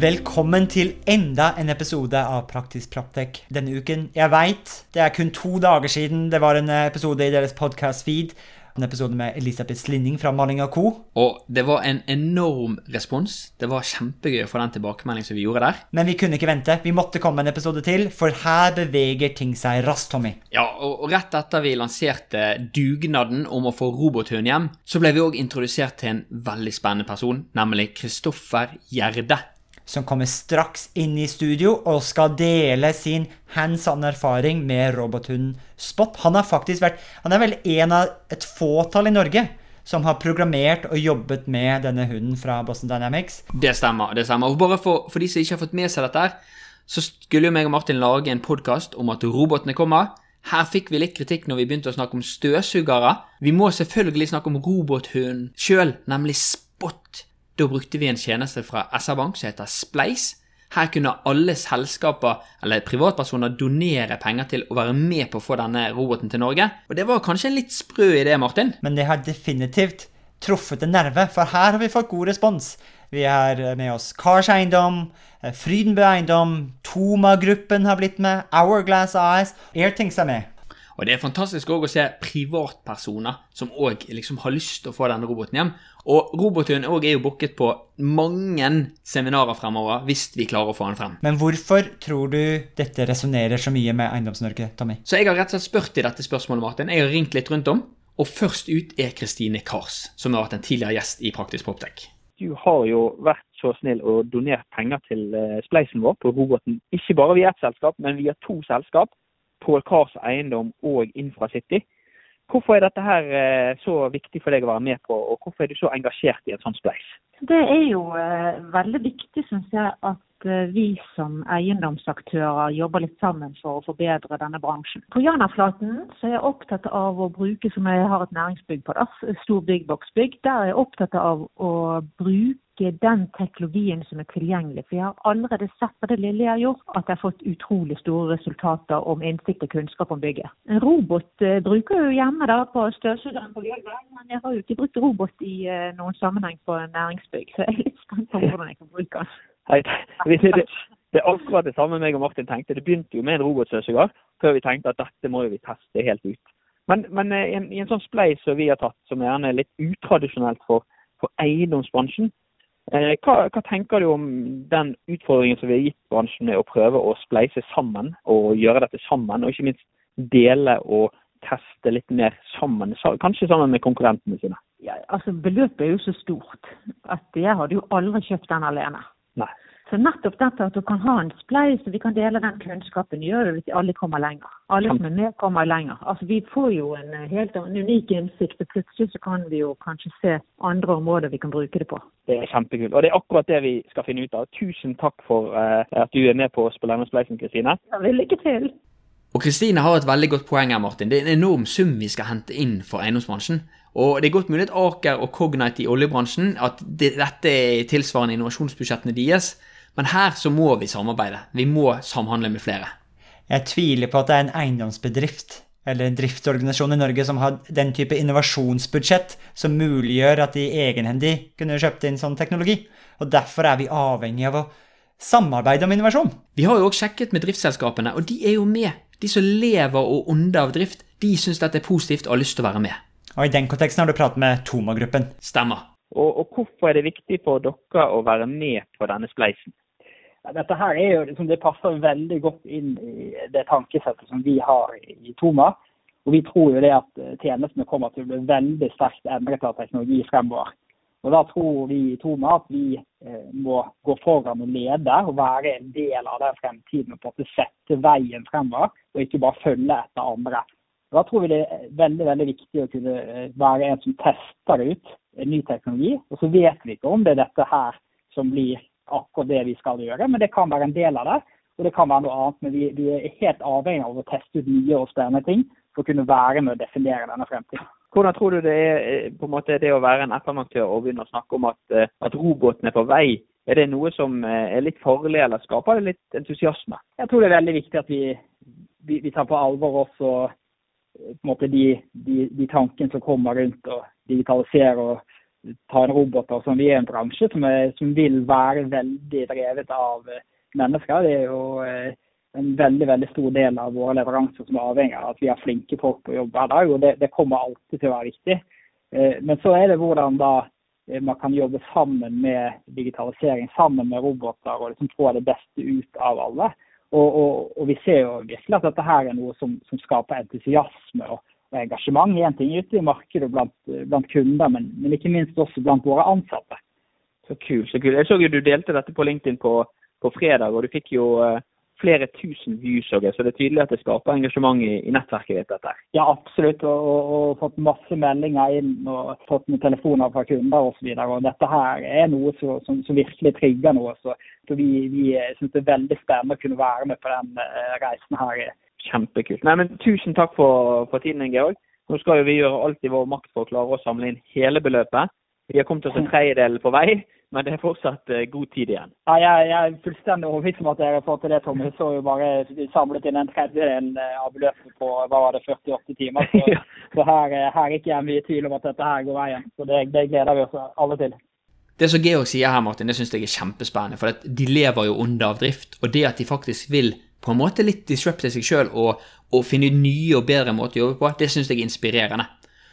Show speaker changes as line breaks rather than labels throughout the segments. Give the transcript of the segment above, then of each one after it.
Velkommen til enda en episode av Praktisk Proptech denne uken. Jeg veit det er kun to dager siden det var en episode i deres podkast-feed. En episode med Elisabeth Slinning fra Maling Co.
Og det var en enorm respons. Det var kjempegøy å få den tilbakemeldingen som vi gjorde der.
Men vi kunne ikke vente. Vi måtte komme en episode til, for her beveger ting seg raskt, Tommy.
Ja, og og rett etter vi lanserte dugnaden om å få robothund hjem, så ble vi òg introdusert til en veldig spennende person, nemlig Kristoffer Gjerde.
Som kommer straks inn i studio og skal dele sin hands on-erfaring med robothunden Spot. Han har faktisk vært Han er vel en av et fåtall i Norge som har programmert og jobbet med denne hunden fra Boston Dynamics.
Det stemmer. det stemmer. Og bare for, for de som ikke har fått med seg dette, så skulle jo meg og Martin lage en podkast om at robotene kommer. Her fikk vi litt kritikk når vi begynte å snakke om støvsugere. Vi må selvfølgelig snakke om robothunden sjøl, nemlig Spot. Da brukte vi en tjeneste fra SR Bank som heter Spleis. Her kunne alle selskaper eller privatpersoner donere penger til å være med på å få denne roboten til Norge. Og det var kanskje en litt sprø idé, Martin?
Men det har definitivt truffet en nerve, for her har vi fått god respons. Vi har med oss Kars Eiendom, eh, Frydenbø Eiendom, Toma-gruppen har blitt med, Hourglass AS, Airthings er med.
Og det er fantastisk også å se privatpersoner som òg liksom har lyst til å få denne roboten hjem. Og robothunden òg er jo booket på mange seminarer fremover hvis vi klarer å få den frem.
Men hvorfor tror du dette resonnerer så mye med Eiendoms-Norge, Tommy?
Så jeg har rett og slett spurt i dette spørsmålet, Martin. Jeg har ringt litt rundt om. Og først ut er Kristine Kars, som har vært en tidligere gjest i Praktisk Proptech.
du har jo vært så snill og donert penger til eh, spleisen vår på roboten. Ikke bare via ett selskap, men via to selskap. Pål Kars Eiendom og InfraCity. Hvorfor er dette her eh, så viktig for deg å være med på, og hvorfor er du så engasjert i et sånt spleis?
Det er jo eh, veldig viktig, syns jeg, at eh, vi som eiendomsaktører jobber litt sammen for å forbedre denne bransjen. På Janaflaten så er jeg opptatt av å bruke, som jeg har et næringsbygg på, da, stor byggboksbygg, der er jeg opptatt av å bruke den teknologien som er tilgjengelig. For jeg har allerede sett på det lille jeg har gjort, at jeg har fått utrolig store resultater om innsikt og kunnskap om bygget. En robot eh, bruker jeg jo hjemme da på støvsugeren på gulvet, men jeg har jo ikke brukt robot i eh, noen sammenheng på næringsbygg, så jeg er litt spent på hvordan jeg kan bruke den.
Det, er akkurat det samme meg og Martin tenkte. Det begynte jo med en robotstøvsuger, før vi tenkte at dette må vi teste helt ut. Men, men eh, i, en, i en sånn spleis som vi har tatt, som er gjerne litt utradisjonelt for, for eiendomsbransjen, hva, hva tenker du om den utfordringen som vi har gitt bransjen med å prøve å spleise sammen, og gjøre dette sammen, og ikke minst dele og teste litt mer sammen, kanskje sammen med konkurrentene sine?
Ja, altså Beløpet er jo så stort at jeg hadde jo aldri kjøpt den alene.
Nei.
Så nettopp dette at du kan ha en spleis og vi kan dele den kunnskapen, gjør det hvis alle kommer lenger. Alle som er med, kommer lenger. Altså Vi får jo en eh, helt en unik innsikt, og plutselig så kan vi jo kanskje se andre områder vi kan bruke det på.
Det er kjempekult. Og det er akkurat det vi skal finne ut av. Tusen takk for eh, at du er med på oss på denne spleisen, Kristine.
Ja, lykke til!
Og Kristine har et veldig godt poeng her, Martin. Det er en enorm sum vi skal hente inn for eiendomsbransjen. Og det er godt mulig at Aker og Cognite i oljebransjen at dette er tilsvarende innovasjonsbudsjettene deres, men her så må vi samarbeide. Vi må samhandle med flere.
Jeg tviler på at det er en eiendomsbedrift eller en driftsorganisasjon i Norge som har den type innovasjonsbudsjett som muliggjør at de egenhendig kunne kjøpt inn sånn teknologi. Og derfor er vi avhengig av å samarbeide om innovasjon.
Vi har jo også sjekket med driftsselskapene, og de er jo med. De som lever og ånder av drift, de syns dette er positivt og har lyst til å være med.
Og i den konteksten har du pratet med Toma-gruppen.
Stemmer.
Og, og hvorfor er det viktig for dere å være med på denne spleisen?
Dette her er jo, liksom, det passer veldig godt inn i det tankesettet som vi har i Toma. Og Vi tror jo det at eh, tjenestene kommer til å bli veldig sterkt endret av teknologi fremover. Og Da tror vi i Toma at vi eh, må gå foran og lede og være en del av den fremtiden. og på en måte sette veien fremover, og ikke bare følge etter andre. Og Da tror vi det er veldig veldig viktig å kunne eh, være en som tester ut en ny teknologi. Og så vet vi ikke om det er dette her som blir akkurat det vi skal gjøre, men det kan være en del av det. og det kan være noe annet. Men vi, vi er helt avhengig av å teste ut nye og spennende ting for å kunne være med å definere denne fremtiden.
Hvordan tror du det er eh, på en måte det å være en FM-aktør og begynne å snakke om at, eh, at roboten er på vei? Er det noe som eh, er litt farlig, eller skaper det litt entusiasme?
Jeg tror det er veldig viktig at vi, vi, vi tar på alvor også på en måte de, de, de tankene som kommer rundt å digitalisere og ta en roboter. Som vi er en bransje som, er, som vil være veldig drevet av mennesker. Det er jo en veldig veldig stor del av våre leveranser som er avhengig av at vi har flinke folk på jobb hver dag. og Det, det kommer alltid til å være viktig. Eh, men så er det hvordan da eh, man kan jobbe sammen med digitalisering, sammen med roboter, og liksom få det beste ut av alle. Og, og, og vi ser jo virkelig at dette her er noe som, som skaper entusiasme og, og engasjement. Én ting ute i markedet blant, blant kunder, men, men, ikke minst også blant våre ansatte.
Så kult. så kult. Jeg så jo du delte dette på LinkedIn på, på fredag, og du fikk jo uh flere tusen views, så det er tydelig at det skaper engasjement i, i nettverket ditt. dette.
Ja, absolutt. Og, og, og, fått masse meldinger inn og fått noen telefoner fra kunder osv. Dette her er noe som, som, som virkelig trigger noe. Så, så vi, vi syns det er veldig spennende å kunne være med på den uh, reisen her.
Kjempekult. Nei, men Tusen takk for, for tiden, Georg. Nå skal jo vi gjøre alt i vår makt for å klare å samle inn hele beløpet. Vi har kommet oss en tredjedel på vei men det er fortsatt uh, god tid igjen.
Ja, jeg, jeg er fullstendig overbevist om at dere får til det, Tommy. Vi så jo bare samlet inn en tredjedel eh, av beløpet på hva var det, 48 timer. Så, ja. så her, eh, her, er ikke jeg mye tvil om at dette her går veien. Så det, det gleder vi oss alle til.
Det som Georg sier her, Martin, det syns jeg er kjempespennende. For de lever jo under av drift. Og det at de faktisk vil på en måte litt disrupte seg sjøl og, og finne nye og bedre måter å jobbe på, det syns jeg er inspirerende.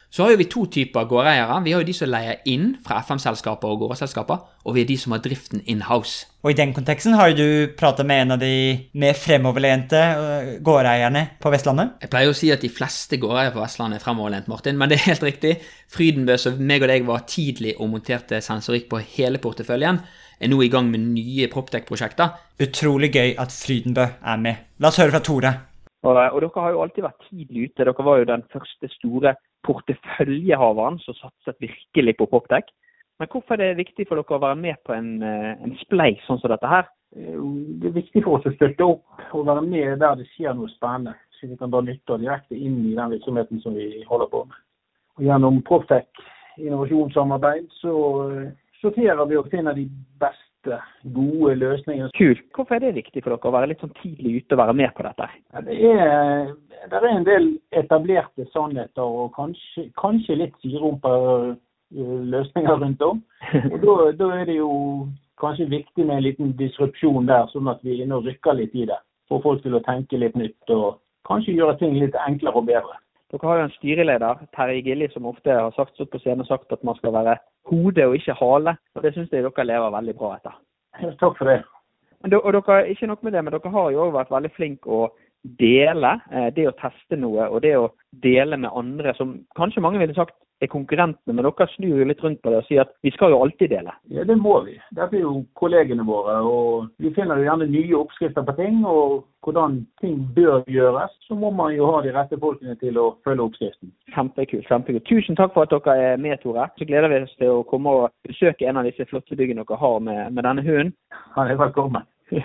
Så har vi to typer gårdeiere. Vi har jo de som leier inn fra FM-selskaper og gårdselskaper, og vi er de som har driften in-house.
Og i den konteksten har jo du pratet med en av de mer fremoverlente øh, gårdeierne på Vestlandet?
Jeg pleier å si at de fleste gårdeiere på Vestlandet er fremoverlent, Martin, men det er helt riktig. Frydenbøs og meg og deg var tidlig og monterte sensorikk på hele porteføljen. Er nå i gang med nye Proptech-prosjekter.
Utrolig gøy at Frydenbø er med. La oss høre fra Tore.
Og, og, dere har jo alltid vært tidlig ute. Dere var jo den første store porteføljehaveren som satset virkelig på Proptech. Men hvorfor er det viktig for dere å være med på en, eh, en spleis sånn som dette her?
Eh, det er viktig for oss å støtte opp og være med der det skjer noe spennende. Så vi kan dra nytte av direkte inn i den virksomheten som vi holder på med. Og gjennom Proptech innovasjonssamarbeid så eh, sorterer vi og finner de beste gode løsningene.
Kult. Hvorfor er det viktig for dere å være litt sånn tidlig ute og være med på dette?
Ja, det, er, det, er, en del etablerte sannheter og kanskje, kanskje litt siderumpa eh, løsninger rundt om. Og da, er det jo kanskje viktig med en liten disrupsjon der, sånn at vi er inne og rykker litt i det. Får folk til å tenke litt nytt og kanskje gjøre ting litt enklere og bedre.
Dere har jo en styreleder, Terje Gilli, som ofte har sagt på scenen og sagt at man skal være hode og ikke hale. og Det syns jeg dere lever veldig bra etter.
Takk for det.
Men, og dere, ikke nok med det, men dere har jo òg vært veldig flinke å dele. Eh, det å teste noe og det å dele med andre, som kanskje mange ville sagt er konkurrentene, men dere snur jo litt rundt på det og sier at vi skal jo alltid dele.
Ja, det må vi. Dette er jo kollegene våre. og Vi finner jo gjerne nye oppskrifter på ting. Og hvordan ting bør gjøres, så må man jo ha de rette folkene til å følge oppskriften.
Kjempekult. kjempekult. Tusen takk for at dere er med, Tore. Så gleder vi oss til å komme og besøke en av disse flotte byggene dere har med, med denne hunden.
Han er velkommen.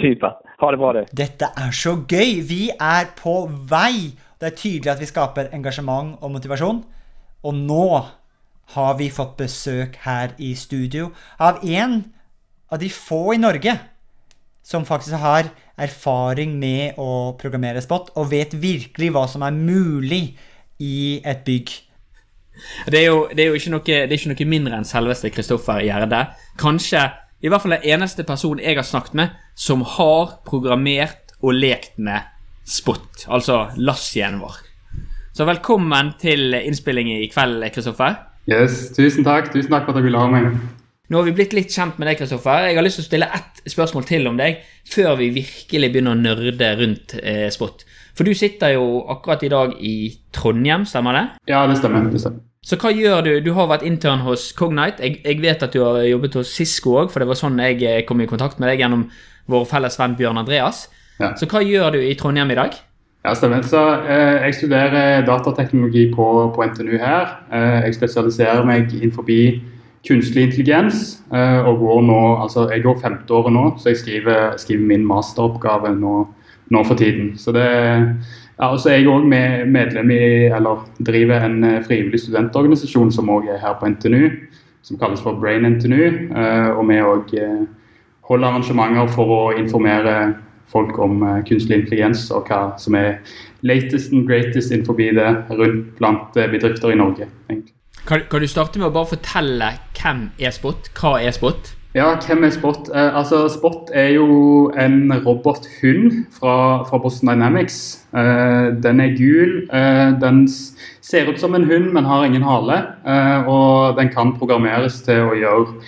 Supert. Ha det bra, du.
Dette er så gøy! Vi er på vei! Det er tydelig at vi skaper engasjement og motivasjon. Og nå har vi fått besøk her i studio av en av de få i Norge som faktisk har erfaring med å programmere spot, og vet virkelig hva som er mulig i et bygg.
Det er jo, det er jo ikke, noe, er ikke noe mindre enn selveste Kristoffer Gjerde. Kanskje i hvert fall den eneste personen jeg har snakket med som har programmert og lekt med spot, altså lassien vår. Så velkommen til innspilling i kveld, Kristoffer.
Yes, tusen takk. Tusen takk for at du ville ha meg.
Nå har vi blitt litt kjent med deg, Kristoffer. Jeg har lyst til å stille ett spørsmål til om deg før vi virkelig begynner å nerde rundt eh, spot. For du sitter jo akkurat i dag i Trondheim, stemmer det?
Ja, det stemmer. det stemmer.
Så hva gjør du? Du har vært intern hos Cognite. Jeg, jeg vet at du har jobbet hos Cisco òg, for det var sånn jeg eh, kom i kontakt med deg gjennom vår felles venn Bjørn Andreas. Ja. Så hva gjør du i Trondheim i dag?
Ja, stemmer. Så eh, Jeg studerer datateknologi på, på NTNU her. Eh, jeg spesialiserer meg innenfor kunstig intelligens. eh, og går nå, altså Jeg går femte året nå, så jeg skriver, skriver min masteroppgave nå, nå for tiden. Så det ja, og så er jeg òg med, medlem i, eller driver en eh, frivillig studentorganisasjon som òg er her på NTNU, som kalles for Brain NTNU. eh, og vi òg holder arrangementer for å informere folk om eh, kunstig intelligens og hva som er latest and greatest innenfor det rundt blant eh, bedrifter i Norge. egentlig.
Kan, kan du starte med å bare fortelle hvem er Spot? Hva er Spot?
Ja, hvem er Spot? Eh, altså, Spot er jo en robothund fra, fra Boston Dynamics. Eh, den er gul. Eh, den ser ut som en hund, men har ingen hale. Eh, og den kan programmeres til å gjøre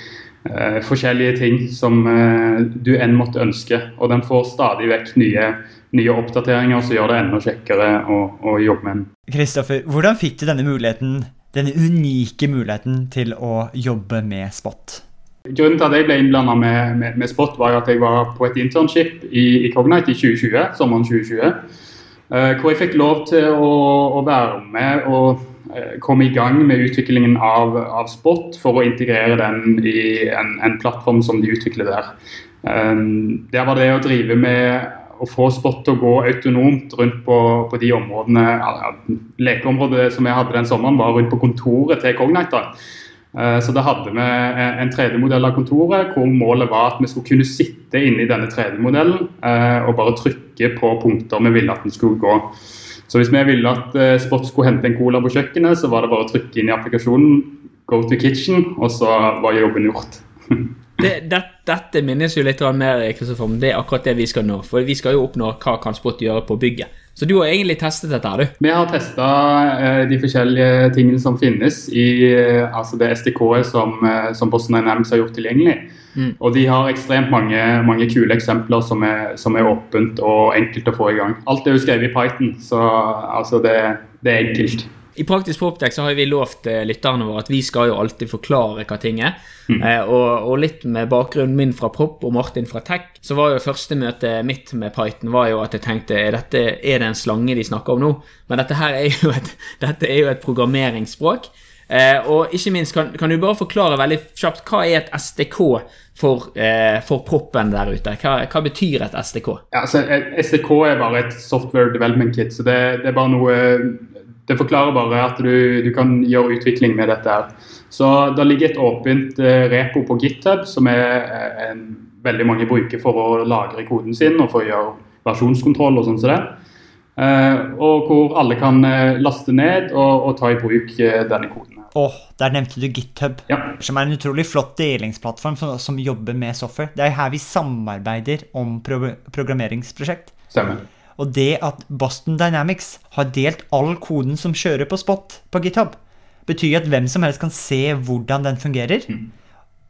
forskjellige ting som eh, du enn måtte ønske. Og den får stadig vekk nye, nye oppdateringer som gjør det enda kjekkere å, å jobbe med den.
Kristoffer, hvordan fikk du denne muligheten, denne unike muligheten til å jobbe med Spot?
Grunnen til at jeg ble innblanda med, med, med Spot, var at jeg var på et internship i, i Cognite i 2020, sommeren 2020. eh, hvor jeg fikk lov til å, å være med og eh, komme i gang med utviklingen av, av Spot for å integrere den i en, en plattform som de utvikler der. Um, der var det å drive med å få Spot til å gå autonomt rundt på, på de områdene ja, Lekeområdet som jeg hadde den sommeren, var rundt på kontoret til Cognite. Eh, Så da hadde vi en 3D-modell av kontoret hvor målet var at vi skulle kunne sitte inne i denne 3D-modellen uh, og bare trykke på punkter vi ville at den skulle gå. Så hvis vi ville at eh, Spot skulle hente en cola på kjøkkenet, så var det bare å trykke inn i applikasjonen, go to kitchen, og så var jobben gjort.
Det, det, dette minnes jo litt mer Kristoffer, om det er akkurat det vi skal nå. For vi skal jo oppnå hva kan Spot gjøre på bygget. Så du har egentlig testet dette du.
Vi har testa de forskjellige tingene som finnes i eh, altså det SDK-et som, eh, som Boston Dynamics har gjort tilgjengelig.
Mm.
Og de har ekstremt mange, mange kule eksempler som er, som er åpent og enkelt å få i gang. Alt er jo skrevet i Python, så altså det, det er enkelt.
I Praktisk Proptech så har vi lovt eh, lytterne våre at vi skal jo alltid forklare hva ting er.
Mm.
Eh, og, og litt med bakgrunnen min fra Prop og Martin fra Tech, så var jo første møte mitt med Python var jo at jeg tenkte er, dette, er det en slange de snakker om nå? Men dette her er jo et, dette er jo et programmeringsspråk. Eh, og ikke minst, kan, kan du bare forklare veldig kjapt hva er et SDK for, eh, for proppen der ute? Hva, hva betyr et SDK?
Ja, altså, SDK er bare et software development kit, så det, det er bare noe Det forklarer bare at du, du kan gjøre utvikling med dette her. Så det ligger et åpent eh, repo på GitHub som er eh, en, veldig mange bruker for å lagre koden sin og for å gjøre versjonskontroll og sånn som det. Eh, og hvor alle kan laste ned og, og ta i bruk denne koden.
Åh, der nevnte du GitHub,
Ja.
som er en utrolig flott delingsplattform som, som jobber med software. Det er her vi samarbeider om pro programmeringsprosjekt.
Stemmer.
Og det at Boston Dynamics har delt all koden som kjører på Spot på GitHub, betyr at hvem som helst kan se hvordan den fungerer,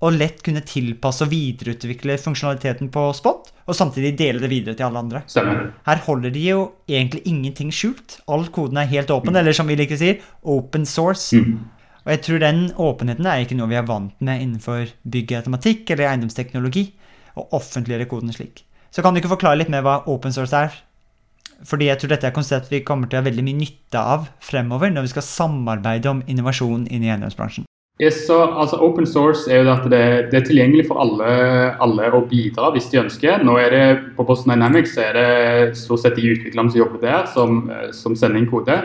og lett kunne tilpasse og videreutvikle funksjonaliteten på Spot, og samtidig dele det videre til alle andre.
Stemmer.
Her holder de jo egentlig ingenting skjult. All koden er helt åpen, eller som vi liker å si, open source. Og jeg tror den åpenheten er ikke noe vi er vant med innenfor byggautomatikk eller eiendomsteknologi, å offentliggjøre koden slik. Så kan du ikke forklare litt mer hva open source er? Fordi jeg tror dette er et konsept vi kommer til å ha veldig mye nytte av fremover når vi skal samarbeide om innovasjon inn i eiendomsbransjen.
Yes, så, altså Open source er jo at det, det er tilgjengelig for alle, alle å bidra hvis de ønsker. Nå er det På Boston Dynamics er det stort sett de utviklerne som jobber der, som, eh, som sender inn kode.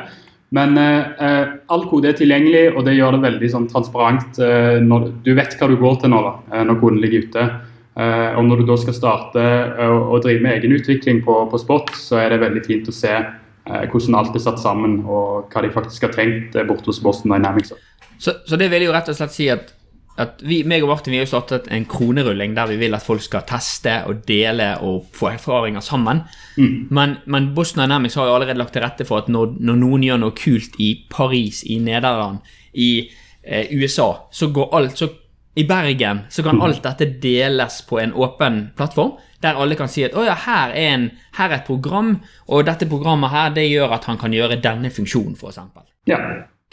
Men eh, eh, all kode er tilgjengelig, og det gjør det veldig sånn, transparent. Eh, når, du vet hva du går til nå da, eh, når koden ligger ute. Eh, og når du da skal starte eh, å drive med egenutvikling på, på Spot, så er det veldig fint å se eh, hvordan alt er satt sammen, og hva de faktisk har trengt borte hos Boston Dynamics.
Så, så det vil jo rett og slett si at, at vi, meg og Martin vi har jo startet en kronerulling der vi vil at folk skal teste og dele og få erfaringer sammen. Men, men Boston Dynamics har jo allerede lagt til rette for at når, når noen gjør noe kult i Paris, i Nederland, i eh, USA, så går alt så I Bergen så kan alt dette deles på en åpen plattform. Der alle kan si at å ja, her er, en, her er et program, og dette programmet her det gjør at han kan gjøre denne funksjonen, f.eks.
Ja.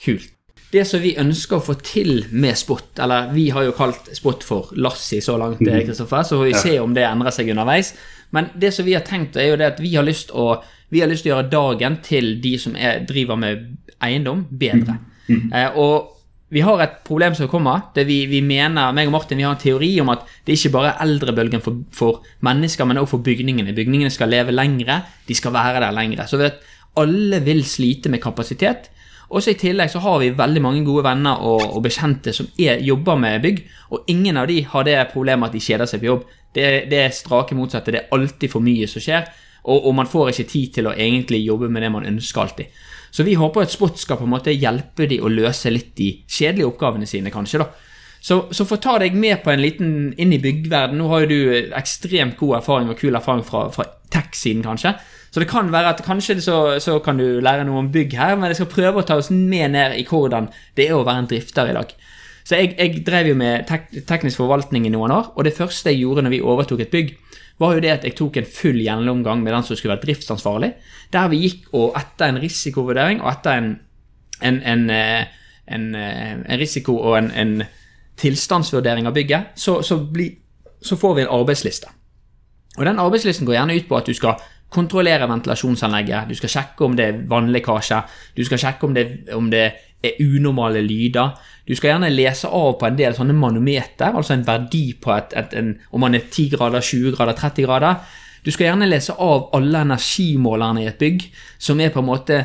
Kult. Det som vi ønsker å få til med Spot, eller vi har jo kalt Spot for Lassi så langt, eh, Kristoffer, så får vi se om det endrer seg underveis. Men det som vi har tenkt, er jo det at vi har lyst å, vi har lyst til å gjøre dagen til de som er, driver med eiendom, bedre. Eh, og vi har et problem som kommer. det vi, vi mener, meg og Martin vi har en teori om at det ikke bare er eldrebølgen for, for mennesker, men også for bygningene. Bygningene skal leve lengre, de skal være der lengre. Så vet, alle vil slite med kapasitet. Også I tillegg så har vi veldig mange gode venner og, og bekjente som er, jobber med bygg, og ingen av de har det problemet at de kjeder seg på jobb. Det, det er strake motsatte. Det er alltid for mye som skjer, og, og man får ikke tid til å egentlig jobbe med det man ønsker alltid. Så vi håper at Spot skal på en måte hjelpe de å løse litt de kjedelige oppgavene sine, kanskje. da. Så, så å ta deg med på en liten inn i byggverden, nå har jo du ekstremt god erfaring og kul erfaring fra, fra tech-siden, kanskje. Så det kan være at kanskje så, så, kan du lære noe om bygg her, men jeg skal prøve å ta oss med ned i hvordan det er å være en drifter i dag. Så jeg, jeg drev jo med tek, teknisk forvaltning i noen år, og det første jeg gjorde når vi overtok et bygg, var jo det at jeg tok en full gjennomgang med den som skulle være driftsansvarlig, der vi gikk og etter en risikovurdering og etter en, en, en, eh, en eh, risiko og en, tilstandsvurdering av bygget, så, så, bli, så får vi en arbeidsliste. Og Den arbeidslisten går gjerne ut på at du skal kontrollere ventilasjonsanlegget, du skal sjekke om det er vannlekkasje, du skal sjekke om det, om det er unormale lyder. Du skal gjerne lese av på en del sånne manometer, altså en verdi på et, et, en, om man er 10 grader, 20 grader, 30 grader. Du skal gjerne lese av alle energimålerne i et bygg, som er på en måte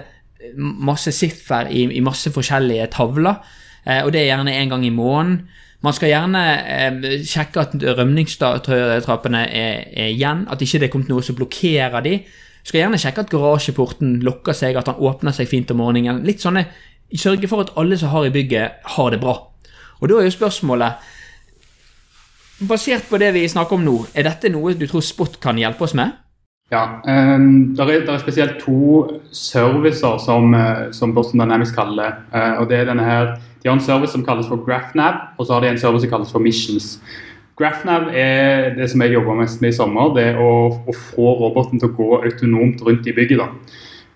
masse siffer i, i masse forskjellige tavler. Eh, og det er gjerne en gang i måneden. Man skal gjerne eh, sjekke at rømningstrappene er, er igjen, at ikke det er kommet noe som blokkerer de. Du skal gjerne sjekke at garasjeporten lukker seg, at den åpner seg fint om morgenen. Litt sånne sørge for at alle som har i bygget, har det bra. Og da er jo spørsmålet Basert på det vi snakker om nå, er dette noe du tror Spot kan hjelpe oss med?
Ja, um, det er, er, spesielt to servicer som, eh, som Boston Dynamics kaller. Uh, og det er denne her, De har en service som kalles for GraphNab, og så har de en service som kalles for Missions. GraphNav er det som jeg jobber mest med i sommer. Det er å, å få roboten til å gå autonomt rundt i bygget. da.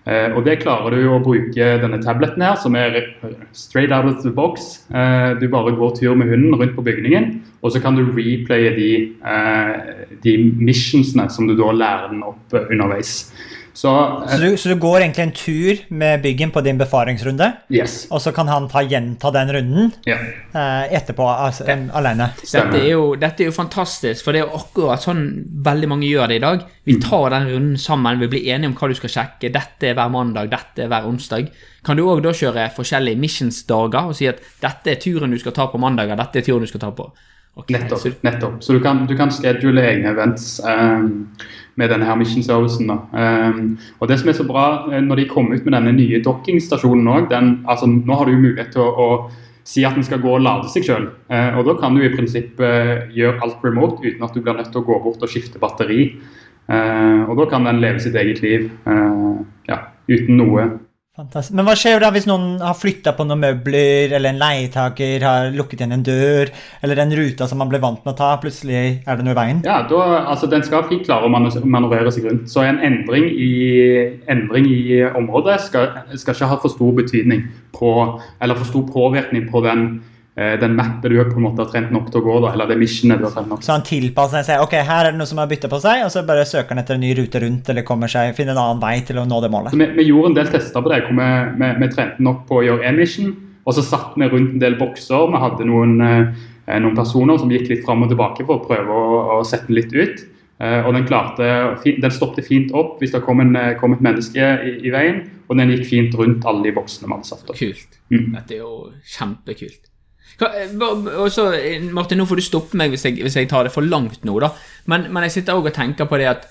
Eh, og Det klarer du å bruke denne tableten her, som er straight out of the box. Eh, du bare går tur med hunden rundt på bygningen, og så kan du replaye de, eh, de missionsene som du da lærer den opp underveis.
Så, så, du, så, du, går egentlig en tur med byggen på din befaringsrunde,
yes.
og så kan han ta, gjenta den runden
yeah.
etterpå altså, det, alene?
Dette er, jo, dette er, jo, fantastisk, for det er akkurat sånn veldig mange gjør det i dag. Vi mm. tar den runden sammen, vi blir enige om hva du skal sjekke. Dette er hver mandag, dette er hver onsdag. Kan du òg da kjøre forskjellige missionsdager og si at dette er turen du skal ta på mandager, dette er turen du skal ta på
Okay, nettopp. Så, nettopp. så du kan, du kan schedule egne events um, med denne her mission servicen. Um, og det som er så bra eh, når de kommer ut med denne nye dockingstasjonen òg, altså, nå har du mulighet til å, å si at den skal gå og lade seg sjøl. Eh, og da kan du i prinsippet uh, gjøre alt remote uten at du blir nødt til å gå bort og skifte batteri. Uh, og da kan den leve sitt eget liv ja, uten noe
Fantastisk. Men hva skjer da hvis noen har flytta på noen møbler, eller en leietaker har lukket igjen en dør, eller den ruta som man ble vant med å ta, plutselig er det noe i veien?
Ja, da, altså Den skal fint klare å manøvrere seg rundt. Så en endring i, endring i området skal, skal, ikke ha for stor betydning på, eller for stor påvirkning på den den mappen du på en måte har trent nok til å gå, da, eller det missionet du har trent nok
Så han tilpasser seg? Ok, her er det noe som har bytta på seg, og så bare søker han etter en ny rute rundt, eller kommer seg, finner en annen vei til å nå det målet?
Vi, vi, gjorde en del tester på det, hvor vi, vi, vi trente nok på å gjøre én mission, og så satt vi rundt en del bokser. Vi hadde noen, eh, noen personer som gikk litt fram og tilbake for å prøve å, å sette den litt ut. Eh, og den, klarte, den stoppet fint opp hvis det kom, en, kom et menneske i, i, veien, og den gikk fint rundt alle de boksene vi hadde satt opp.
Kult. Mm. Dette er jo kjempekult. Og så, eh, Martin, nå får du stoppe meg hvis jeg, hvis jeg tar det for langt nå. Men, men jeg sitter òg og tenker på det at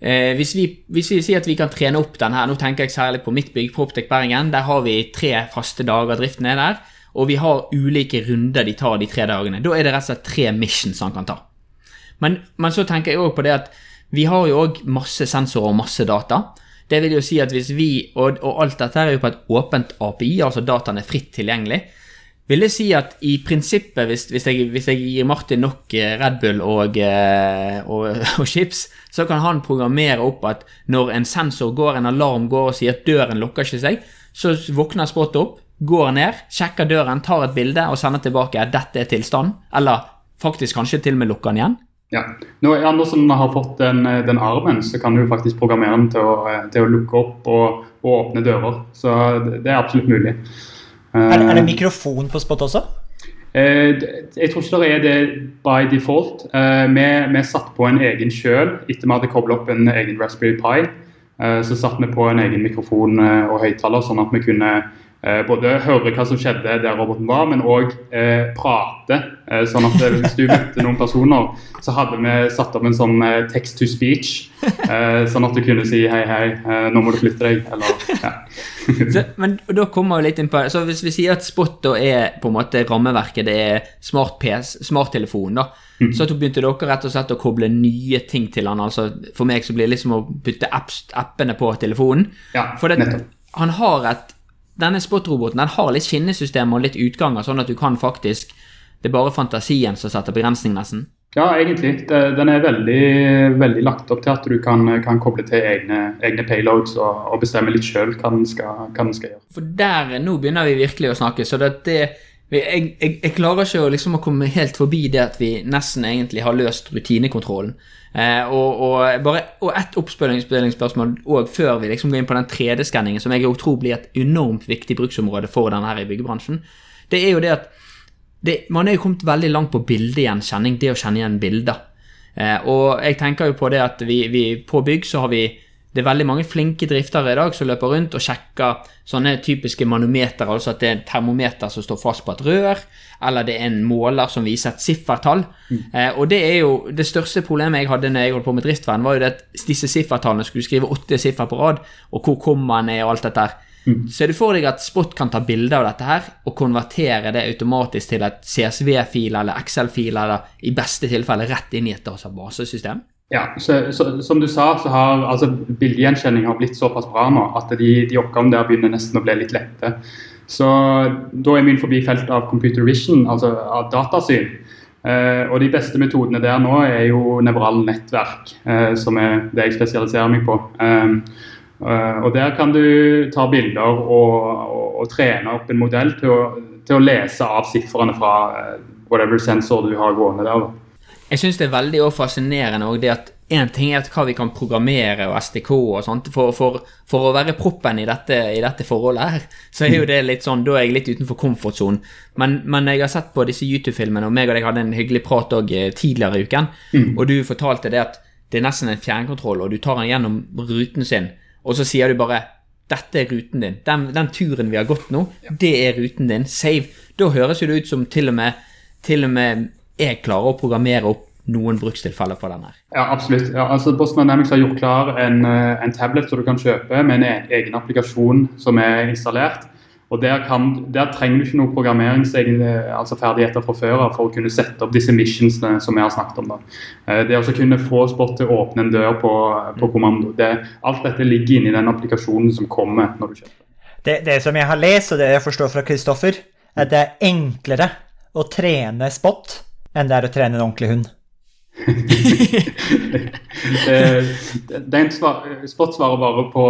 eh, hvis, vi, hvis, vi, sier at vi kan trene opp den her Nå tenker jeg særlig på mitt bygg, Proptek Bergen. Der har vi tre faste dager driften er der. Og vi har ulike runder de tar de tre dagene. Da er det rett og slett tre missions han kan ta. Men, men så tenker jeg òg på det at vi har jo òg masse sensorer og masse data. Det vil jo si at hvis vi, og, og alt dette er jo på et åpent API, altså dataen er fritt tilgjengelig, vil jeg si at i prinsippet, hvis, hvis, jeg, hvis jeg, gir Martin nok eh, Red Bull og, eh, og, og, chips, så kan han programmere opp at når en sensor går, en alarm går og sier at døren lukker ikke seg, så våkner Spot opp, går ned, sjekker døren, tar et bilde og sender tilbake at dette er tilstand, eller faktisk kanskje til og med lukker den igjen.
Ja. Nå, ja, nå som har fått den, eh, den, armen, så kan du faktisk programmere den til å, til å lukke opp og, og åpne dører. Så det er absolutt mulig.
Er, det- er det
Eh,
mikrofon på spot også?
Eh, jeg tror ikke det er det by default. Eh, vi, vi satte på en egen sjøl etter vi hadde koblet opp en egen Raspberry Pi. Så satte vi på en egen mikrofon og høyttaler, sånn at vi kunne både høre hva som skjedde der roboten var, men òg eh, prate. Eh, sånn at eh, hvis du møtte noen personer, så hadde vi satt opp en sånn eh, text to speech. Eh, sånn at du kunne si hei, hei, eh, nå må du flytte deg, eller ja.
Så, men da kommer vi litt inn på Så hvis vi sier at Spot da er på en måte rammeverket, det er smart PS, smarttelefon, da.
Mm.
Så begynte dere rett og slett å koble nye ting til han. altså For meg så blir det liksom å putte apps, appene på telefonen.
ja
For det, han har et Denne Spot-roboten den har litt skinnesystem og litt utganger, sånn at du kan faktisk Det er bare fantasien som setter begrensning, nesten.
Ja, egentlig. Den er veldig, veldig lagt opp til at du kan, kan koble til egne, egne payloads og, og bestemme litt sjøl hva, hva den skal gjøre.
For der, nå begynner vi virkelig å snakke, så det, det jeg, jeg, jeg klarer ikke å, liksom, å komme helt forbi det at vi nesten egentlig har løst rutinekontrollen. Eh, og, og, bare, og ett oppspillingsspørsmål før vi liksom går inn på den 3D-skanningen, som jeg tror blir et enormt viktig bruksområde for denne her i byggebransjen. Det er jo det at det, man er jo kommet veldig langt på bildegjenkjenning, det å kjenne igjen bilder. Eh, og jeg tenker jo på det at vi, vi på bygg så har vi det er veldig mange flinke driftere i dag som løper rundt og sjekker sånne typiske manometer, altså at det er en termometer som står fast på et rør, eller det er en måler som viser et siffertall. Eh, og det er jo det største problemet jeg hadde når jeg holdt på med driftsvern, var jo det at disse siffertallene skulle skrive åtte siffer på rad, og hvor kommaen er og alt dette her. er du for deg at Spot kan ta bilde av dette her og konvertere det automatisk til et CSV-fil eller Excel-fil, eller i beste tilfelle rett inn i et basesystem?
Ja, så, så, Som du sa, så har altså, bildegjenkjenning har blitt såpass bra nå at de, de oppgavene der begynner nesten å bli litt lette. Så da er vi innenfor feltet av computer vision, altså av datasyn. Eh, og de beste metodene der nå er jo nevrale nettverk, eh, som er det jeg spesialiserer meg på. Eh, eh, og der kan du ta bilder og, og, og trene opp en modell til å, til å lese av sifrene fra eh, whatever sensor du har gående der. da.
Jeg syns det er veldig fascinerende og det at én ting er hva vi kan programmere og STK og sånt, for, for, for å være proppen i dette, i dette forholdet her, så er jo det litt sånn, da er jeg litt utenfor komfortsonen. Men, men jeg har sett på disse YouTube-filmene, og meg og deg hadde en hyggelig prat òg tidligere i uken, og du fortalte det at det er nesten en fjernkontroll, og du tar den gjennom ruten sin, og så sier du bare dette er ruten din. Den, den turen vi har gått nå, det er ruten din. Save. Da høres jo det ut som til og med, til og med jeg klarer å programmere opp noen brukstilfeller på den her.
Ja, absolutt. Ja, altså Boston Dynamics har gjort klar en, eh, en tablet som du kan kjøpe med en e- egen applikasjon som er installert. Og Der, kan, der trenger du ikke noen programmeringsferdigheter altså fra før av for å kunne sette opp disse missionsene som vi har snakket om. da. Eh, Det å kunne få Spot til å åpne en dør på, på kommando. Det, alt dette ligger inni den applikasjonen som kommer når du kjøper.
Det, det som jeg har lest, og det jeg forstår fra Kristoffer, er at det er enklere å trene spot enn det er å trene en ordentlig hund.
det, det er Spot bare på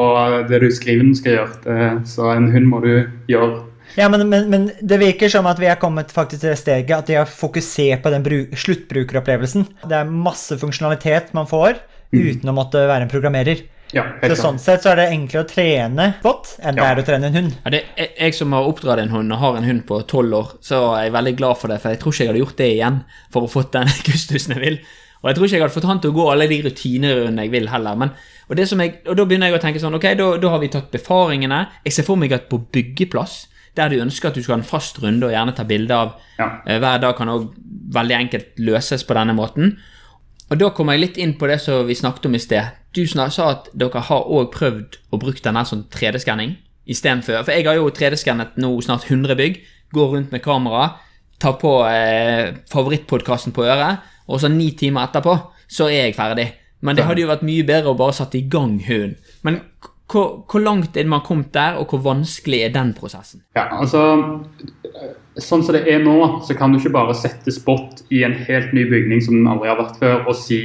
det du skriver den skal gjøre, så en hund må du gjøre.
Ja, men, men, men det virker som at vi er kommet faktisk til det steget at de har fokusert på den bru- sluttbrukeropplevelsen. Det er masse funksjonalitet man får uten å måtte være en programmerer.
Ja,
Så sånn sett så er det enklere å trene godt enn det er å trene en hund.
Ja, det, jeg, jeg som har oppdratt en hund og har en hund på tolv år, så er jeg veldig glad for det, for jeg tror ikke jeg hadde gjort det igjen for å få den kustusen jeg vil. Og jeg tror ikke jeg hadde fått han til å gå alle de rutinerundene jeg vil heller. Men, og, det som jeg, og da begynner jeg å tenke sånn, ok, da, da har vi tatt befaringene. Jeg ser for meg at på byggeplass, der du ønsker at du skal ha en fast runde og gjerne ta bilde av
Ja.
eh, hver dag, kan også veldig enkelt løses på denne måten. Og da kommer jeg litt inn på det som vi snakket om i sted. Du sa at dere har òg prøvd å bruke denne som 3D-skanning istedenfor. For jeg har jo 3D-skannet nå snart 100 bygg. Går rundt med kamera, tar på eh, favorittpodkasten på øret, og så ni timer etterpå så er jeg ferdig. Men det hadde jo vært mye bedre å bare satt i gang hunden. Men hvor, hvor langt er man kommet der, og hvor vanskelig er den prosessen?
Ja, altså Sånn som det er nå, så kan du ikke bare sette spot i en helt ny bygning som den aldri har vært før, og si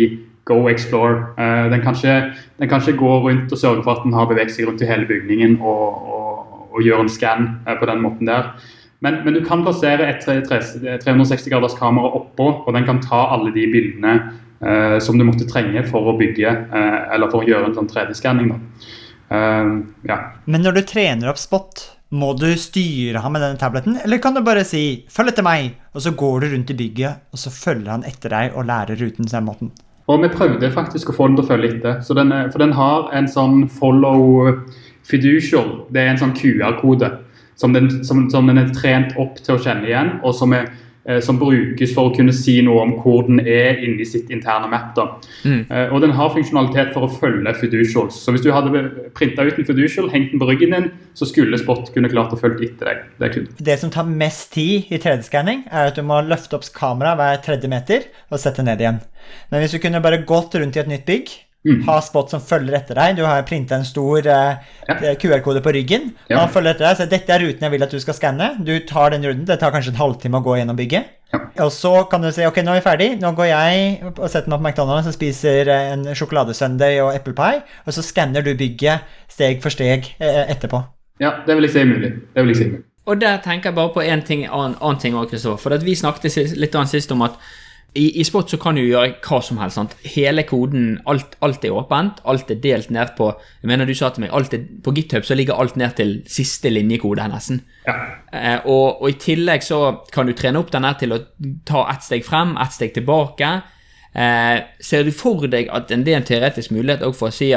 'go explore'. Uh, den, kan ikke, den kan ikke gå rundt og sørge for at den har beveget seg rundt i hele bygningen og, og, og gjøre en skann uh, på den måten der. Men, men du kan plassere et tre- tre- 360 graders kamera oppå, og den kan ta alle de bildene uh, som du måtte trenge for å bygge, eh, eller for å gjøre en sånn 3D-skanning. da. Eh, ja.
Men når du trener opp spot, Må du styre ham med denne tableten, eller kan du bare si 'følg etter meg', og så går du rundt i bygget, og så følger han etter deg og lærer ruten på den måten?
Og vi prøvde faktisk å få den til å følge etter. Så den, er- for den har en sånn follow fiducial. Det er en sånn QR-kode som, den- som, som den er trent opp til å kjenne igjen, og som, er, som brukes for å kunne si noe om hvor den er inni sitt interne map. da. Eh, Og den har funksjonalitet for å følge fiducials. Så hvis du hadde printa ut en fiducial, hengt den på ryggen din, så skulle Spot kunne klart å følge etter deg. Det kunne.
Det som tar mest tid i 3D-skanning, er at du må løfte opp kameraet hver tredje meter og sette ned igjen. Men hvis du kunne bare gått rundt i et nytt bygg, ha spot som følger etter deg Du har printa en stor eh,
Ja.
QR-kode på ryggen,
Ja.
han følger etter deg. Så dette er ruten jeg vil at du skal skanne. Du tar den runden. Det tar kanskje en halvtime å gå gjennom bygget.
Ja.
Og så kan du si ok, nå er vi ferdig. Nå går jeg og setter meg på McDonald's og spiser eh, en sjokoladesunday og eplepai, og så skanner du bygget steg for steg eh, etterpå.
Ja, det vil jeg si er mulig. Det vil jeg si mulig.
Og der tenker jeg bare på en ting, annen, annen ting også, Kristoffer. For at vi snakket litt annet sist om at i, i Spot så kan du gjøre hva som helst. sant? Hele koden, alt, alt er åpent. Alt er delt ned på jeg mener du sa til meg, alt er, På GitHub så ligger alt ned til siste linjekode, nesten.
Ja.
Eh, og, og i tillegg så kan du trene opp den til å ta ett steg frem, ett steg tilbake. Eh, ser du for deg at en en teoretisk mulighet òg for å si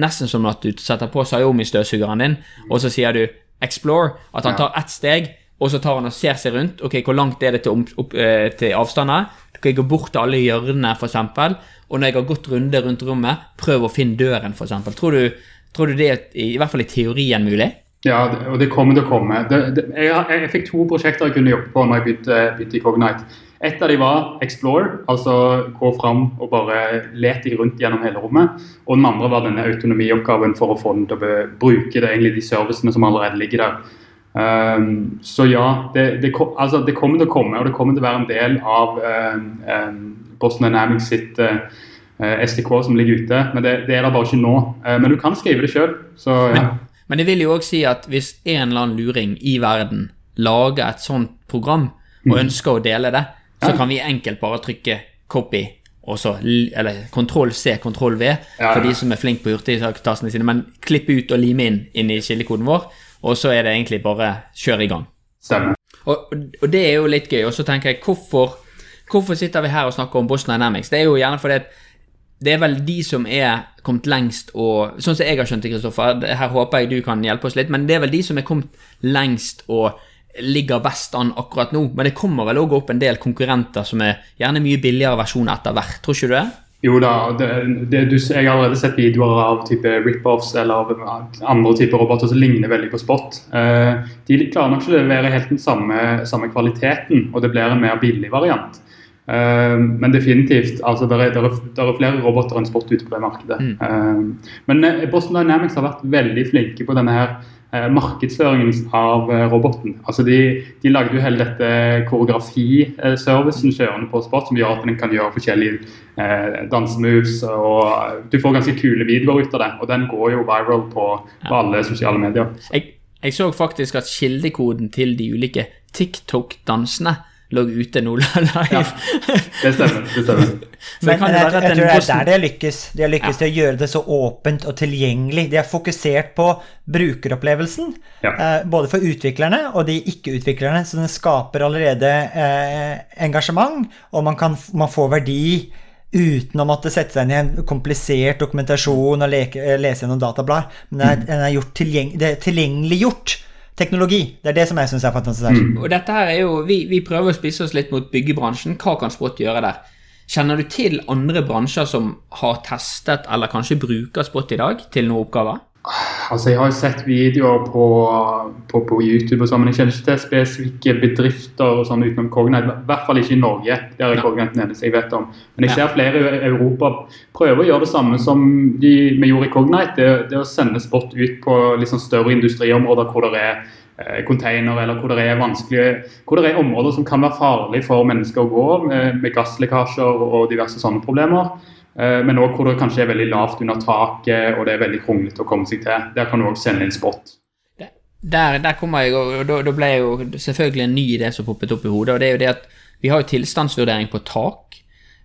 nesten som at du setter på Sayomi-støvsugeren din, og så sier du 'explore', at han tar ett steg, og så tar han og ser seg rundt. Ok, hvor langt er det til, opp, eh, til avstander? Kan jeg gå bort til alle hjørnene, eksempel? Og når jeg har gått runde rundt rommet, prøv å finne døren, eksempel. Tror tror du det er i hvert fall i teorien mulig?
Ja, og det kommer til å komme. Det, det, jeg, jeg fikk to prosjekter jeg kunne jobbe på når jeg begynte, begynte i Cognite. Et av dem var Explore, altså gå fram og bare lete rundt gjennom hele rommet. Og den andre var denne autonomioppgaven for å få den til å bruke det, egentlig de servicene som allerede ligger der. Um, så ja, det, det, altså, det kommer til å komme, og det kommer til å være en del av um, Boston Dynamics sitt uh, uh, SDK som ligger ute. Men det, det er der bare ikke nå. Uh, men du kan skrive det sjøl, så ja.
Men det vil jo også si at hvis en eller annen luring i verden lager et sånt program og ønsker å dele det, så
Ja.
kan vi enkelt bare trykke copy og så, eller kontroll C, kontroll V,
Ja,
for de som er flinke på hurtigtastene sine, men klippe ut og lime inn inn i kildekoden vår, og så er det egentlig bare kjør i gang.
Stemmer.
Og, og det er jo litt gøy. Og så tenker jeg, hvorfor, hvorfor sitter vi her og snakker om Boston Dynamics? Det er jo gjerne fordi at det er vel de som er kommet lengst og Sånn som jeg har skjønt det, Kristoffer, her håper jeg du kan hjelpe oss litt, men det er vel de som er kommet lengst og ligger best an akkurat nå. Men det kommer vel òg opp en del konkurrenter som er gjerne mye billigere versjoner etter hvert, tror ikke du det?
Jo da, det, det, du, jeg har allerede sett videoer av type rip-offs eller av andre typer roboter som ligner veldig på Spot. Eh, de klarer nok ikke å levere helt den samme, samme kvaliteten, og det blir en mer billig variant. Eh, men definitivt, altså det er, er, er flere roboter enn Spot ute på det markedet. Eh, men eh, Boston Dynamics har vært veldig flinke på denne her markedsføringen av eh, roboten. Altså de, de lagde jo hele dette koreografiservicen kjørende på Spot, som gjør at den kan gjøre forskjellige eh, dansemoves. og eh, Du får ganske kule videoer ut av det, og den går jo viral på, på alle sosiale medier.
Jeg, jeg så faktisk at kildekoden til de ulike TikTok-dansene lå ute nå live.
Det stemmer. det stemmer.
Men, men jeg, jeg,
jeg
tror det er der de har lykkes. De har lykkes til å gjøre det så åpent og tilgjengelig. De er fokusert på brukeropplevelsen,
Ja.
eh, både for utviklerne og de ikke-utviklerne. Så den skaper allerede eh, engasjement, og man, kan, man får verdi uten å måtte sette seg inn i en komplisert dokumentasjon og leke, eh, lese gjennom datablad. Men det er, den er gjort tilgjeng, det er tilgjengeliggjort teknologi. Det er det som jeg syns er fantastisk. Mm.
Og dette her er jo, vi, vi prøver å spise oss litt mot byggebransjen. Hva kan Spot gjøre der? Kjenner du til andre bransjer som har testet, eller kanskje bruker Spot i dag til noen oppgaver?
Altså, Jeg har jo sett videoer på, på, på YouTube, og sånn, men jeg kjenner ikke til spesifikke bedrifter og sånn utenom Cognite. I hvert fall ikke i Norge. Der er Cognite den eneste jeg vet om. Men jeg ser flere i Europa prøve å gjøre det samme som de, vi gjorde i Cognite. Det, det å sende Spot ut på sånn større industriområder hvor det er eh, container, eller hvor det er vanskelige hvor det er områder som kan være farlige for mennesker å gå, med, med gasslekkasjer og diverse sånne problemer. Eh, Men òg hvor det kanskje er veldig lavt under taket og det er veldig kronglete å komme seg til. Der kan du òg sende inn spot.
Der, der kommer jeg, og da, da ble jo selvfølgelig en ny idé som poppet opp i hodet. og det er jo det at Vi har jo tilstandsvurdering på tak.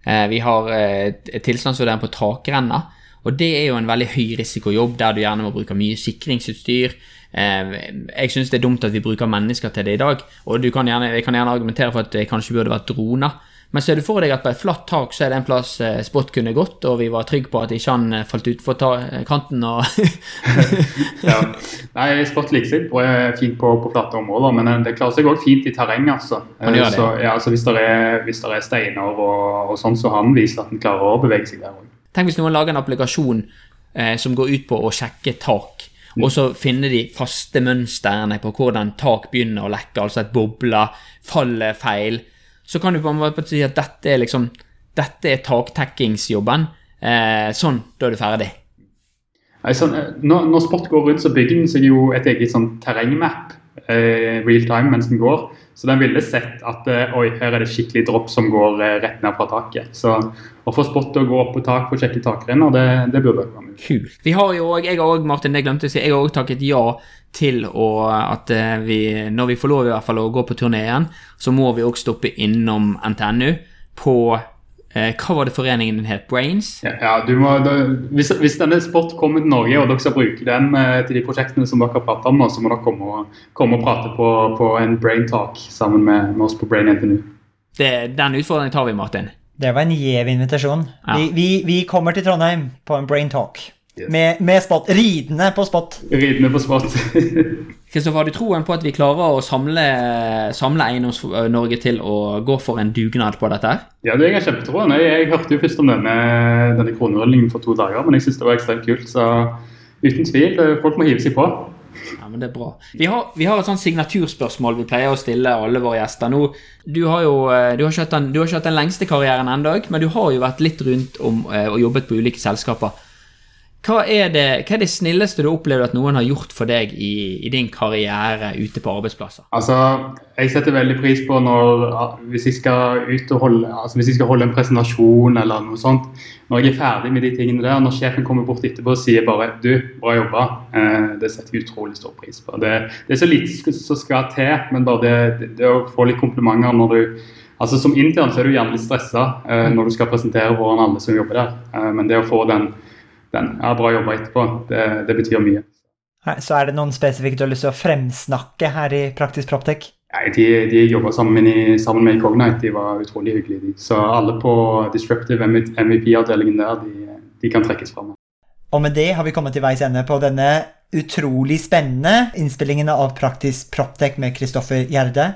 Eh, vi har eh, tilstandsvurdering på takrenner. Og det er jo en veldig høy risikojobb, der du gjerne må bruke mye sikringsutstyr. Jeg syns det er dumt at vi bruker mennesker til det i dag, og kan gjerne, jeg kan gjerne argumentere for at det kanskje burde vært droner. Men ser du for deg at på et flatt tak så er det en plass eh, Spot kunne gått, og vi var trygge på at ikke han eh, falt utfor kanten og
ja. Nei, Spot liker seg fint på, på flatte områder, men det klarer seg òg fint i terreng. altså. Så, ja, altså hvis, det er, hvis det er steiner og, og sånn, så har han vist at han klarer å bevege seg der òg.
Tenk hvis noen lager en applikasjon eh, som går ut på å sjekke tak, mm. og så finner de faste mønstrene på hvordan tak begynner å lekke, altså at bobler faller feil. Så kan du på en måte si at dette er liksom dette er taktekkingsjobben. Eh, sånn, da er du ferdig.
Eh, når, når Sport går rundt, så bygger den seg jo et eget sånn terrengmap eh, real time mens den går. Så den ville sett at eh, oi, her er det skikkelig dropp som går eh, rett ned fra taket. Så å få Spot til å gå opp på tak for å sjekke takrenner, det, det burde være mulig.
Kult. Vi har jo òg, jeg har òg, Martin, det glemte å si, jeg har òg takket ja til å, at eh, vi, når vi får lov i hvert fall å gå på turné igjen, så må vi òg stoppe innom NTNU på Eh, hva var det foreningen din het? Brains?
Ja, ja må, da, hvis, hvis, denne sport kommer til Norge, og dere skal bruke den eh, til de prosjektene som dere har pratet om så må dere komme og, komme og prate på, på, en brain talk sammen med, med oss på Brain NTNU.
Det, den utfordringen tar vi, Martin.
Det var en gjev invitasjon. Ja. Vi, vi, vi, kommer til Trondheim på en brain talk. Yes. Med, med spot. Ridende på spot.
Ridende på spot.
Kristoffer, har du troen på at vi klarer å samle, samle Eiendoms-Norge til å gå for en dugnad på dette? her?
Ja, det jeg kjempetroen. Jeg, jeg hørte jo først om denne, denne kronerullingen for to dager, men jeg syns det var ekstremt kult. Så uten tvil, eh, folk må hive seg på.
Ja, men det er bra. Vi har, vi har et sånt signaturspørsmål vi pleier å stille alle våre gjester. Nå, du har jo eh, du har ikke hatt den lengste karrieren ennå, men du har jo vært litt rundt om eh, og jobbet på ulike selskaper. Hva er, det, hva er, det, snilleste du opplever at noen har gjort for deg i, i, din karriere ute på arbeidsplasser?
Altså, Jeg setter veldig pris på når hvis jeg skal ut og holde, altså hvis jeg skal holde en presentasjon eller noe sånt. Når jeg er ferdig med de tingene der, når sjefen kommer bort etterpå og sier bare 'du, bra jobba', eh, det setter jeg utrolig stor pris på. Det, det er så lite som skal til, men bare det, det, å få litt komplimenter når du Altså Som intern så er du gjerne litt stressa eh, når du skal presentere foran alle som jobber der, eh, men det å få den den. Ja, bra jobba etterpå. Det, det, betyr mye.
Så er det noen spesifikt du har lyst til å fremsnakke her i Praktisk Proptech?
Nei, de, de jobba sammen, sammen, med Cognite, de var utrolig hyggelige. De. Så alle på Disruptive MVP-avdelingen der, de, de, kan trekkes fram.
Og med det har vi kommet til veis ende på denne utrolig spennende innspillingen av Praktisk Proptech med Kristoffer Gjerde.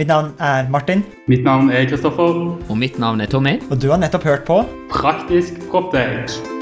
Mitt navn er Martin.
Mitt navn er Kristoffer.
Og mitt navn er Tommy.
Og du har nettopp hørt på
Praktisk Proptek.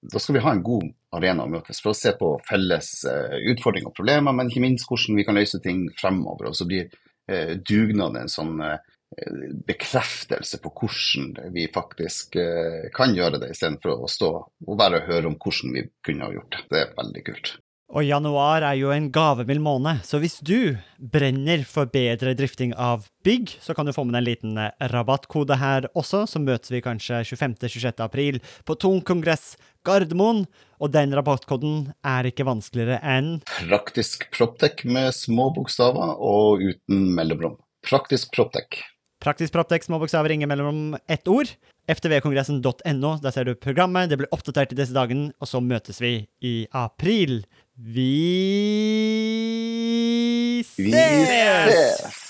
da skal vi ha en god arena å møtes for å se på felles uh, utfordringer og problemer, men ikke minst hvordan vi kan løse ting fremover. Og så blir dugnaden en sånn uh, bekreftelse på hvordan vi faktisk kan gjøre det, istedenfor å stå og bare høre om hvordan vi kunne ha gjort det. Det er veldig kult.
Og januar er jo en gavemild måned, så hvis du brenner for bedre drifting av bygg, så kan du få med deg en liten eh, rabattkode her også, så møtes vi kanskje 25.-26. april på Tung kongress Gardermoen. Og den rabattkoden er ikke vanskeligere enn
Praktisk proptek med små bokstaver og uten mellomrom. Praktisk proptek.
Praktisk Proptek, små bokstaver, ingen mellom ett ord. ftvkongressen.no, der ser du programmet, det blir oppdatert i disse dagene, og så møtes vi i april. Vi
Vi
ses!
ses!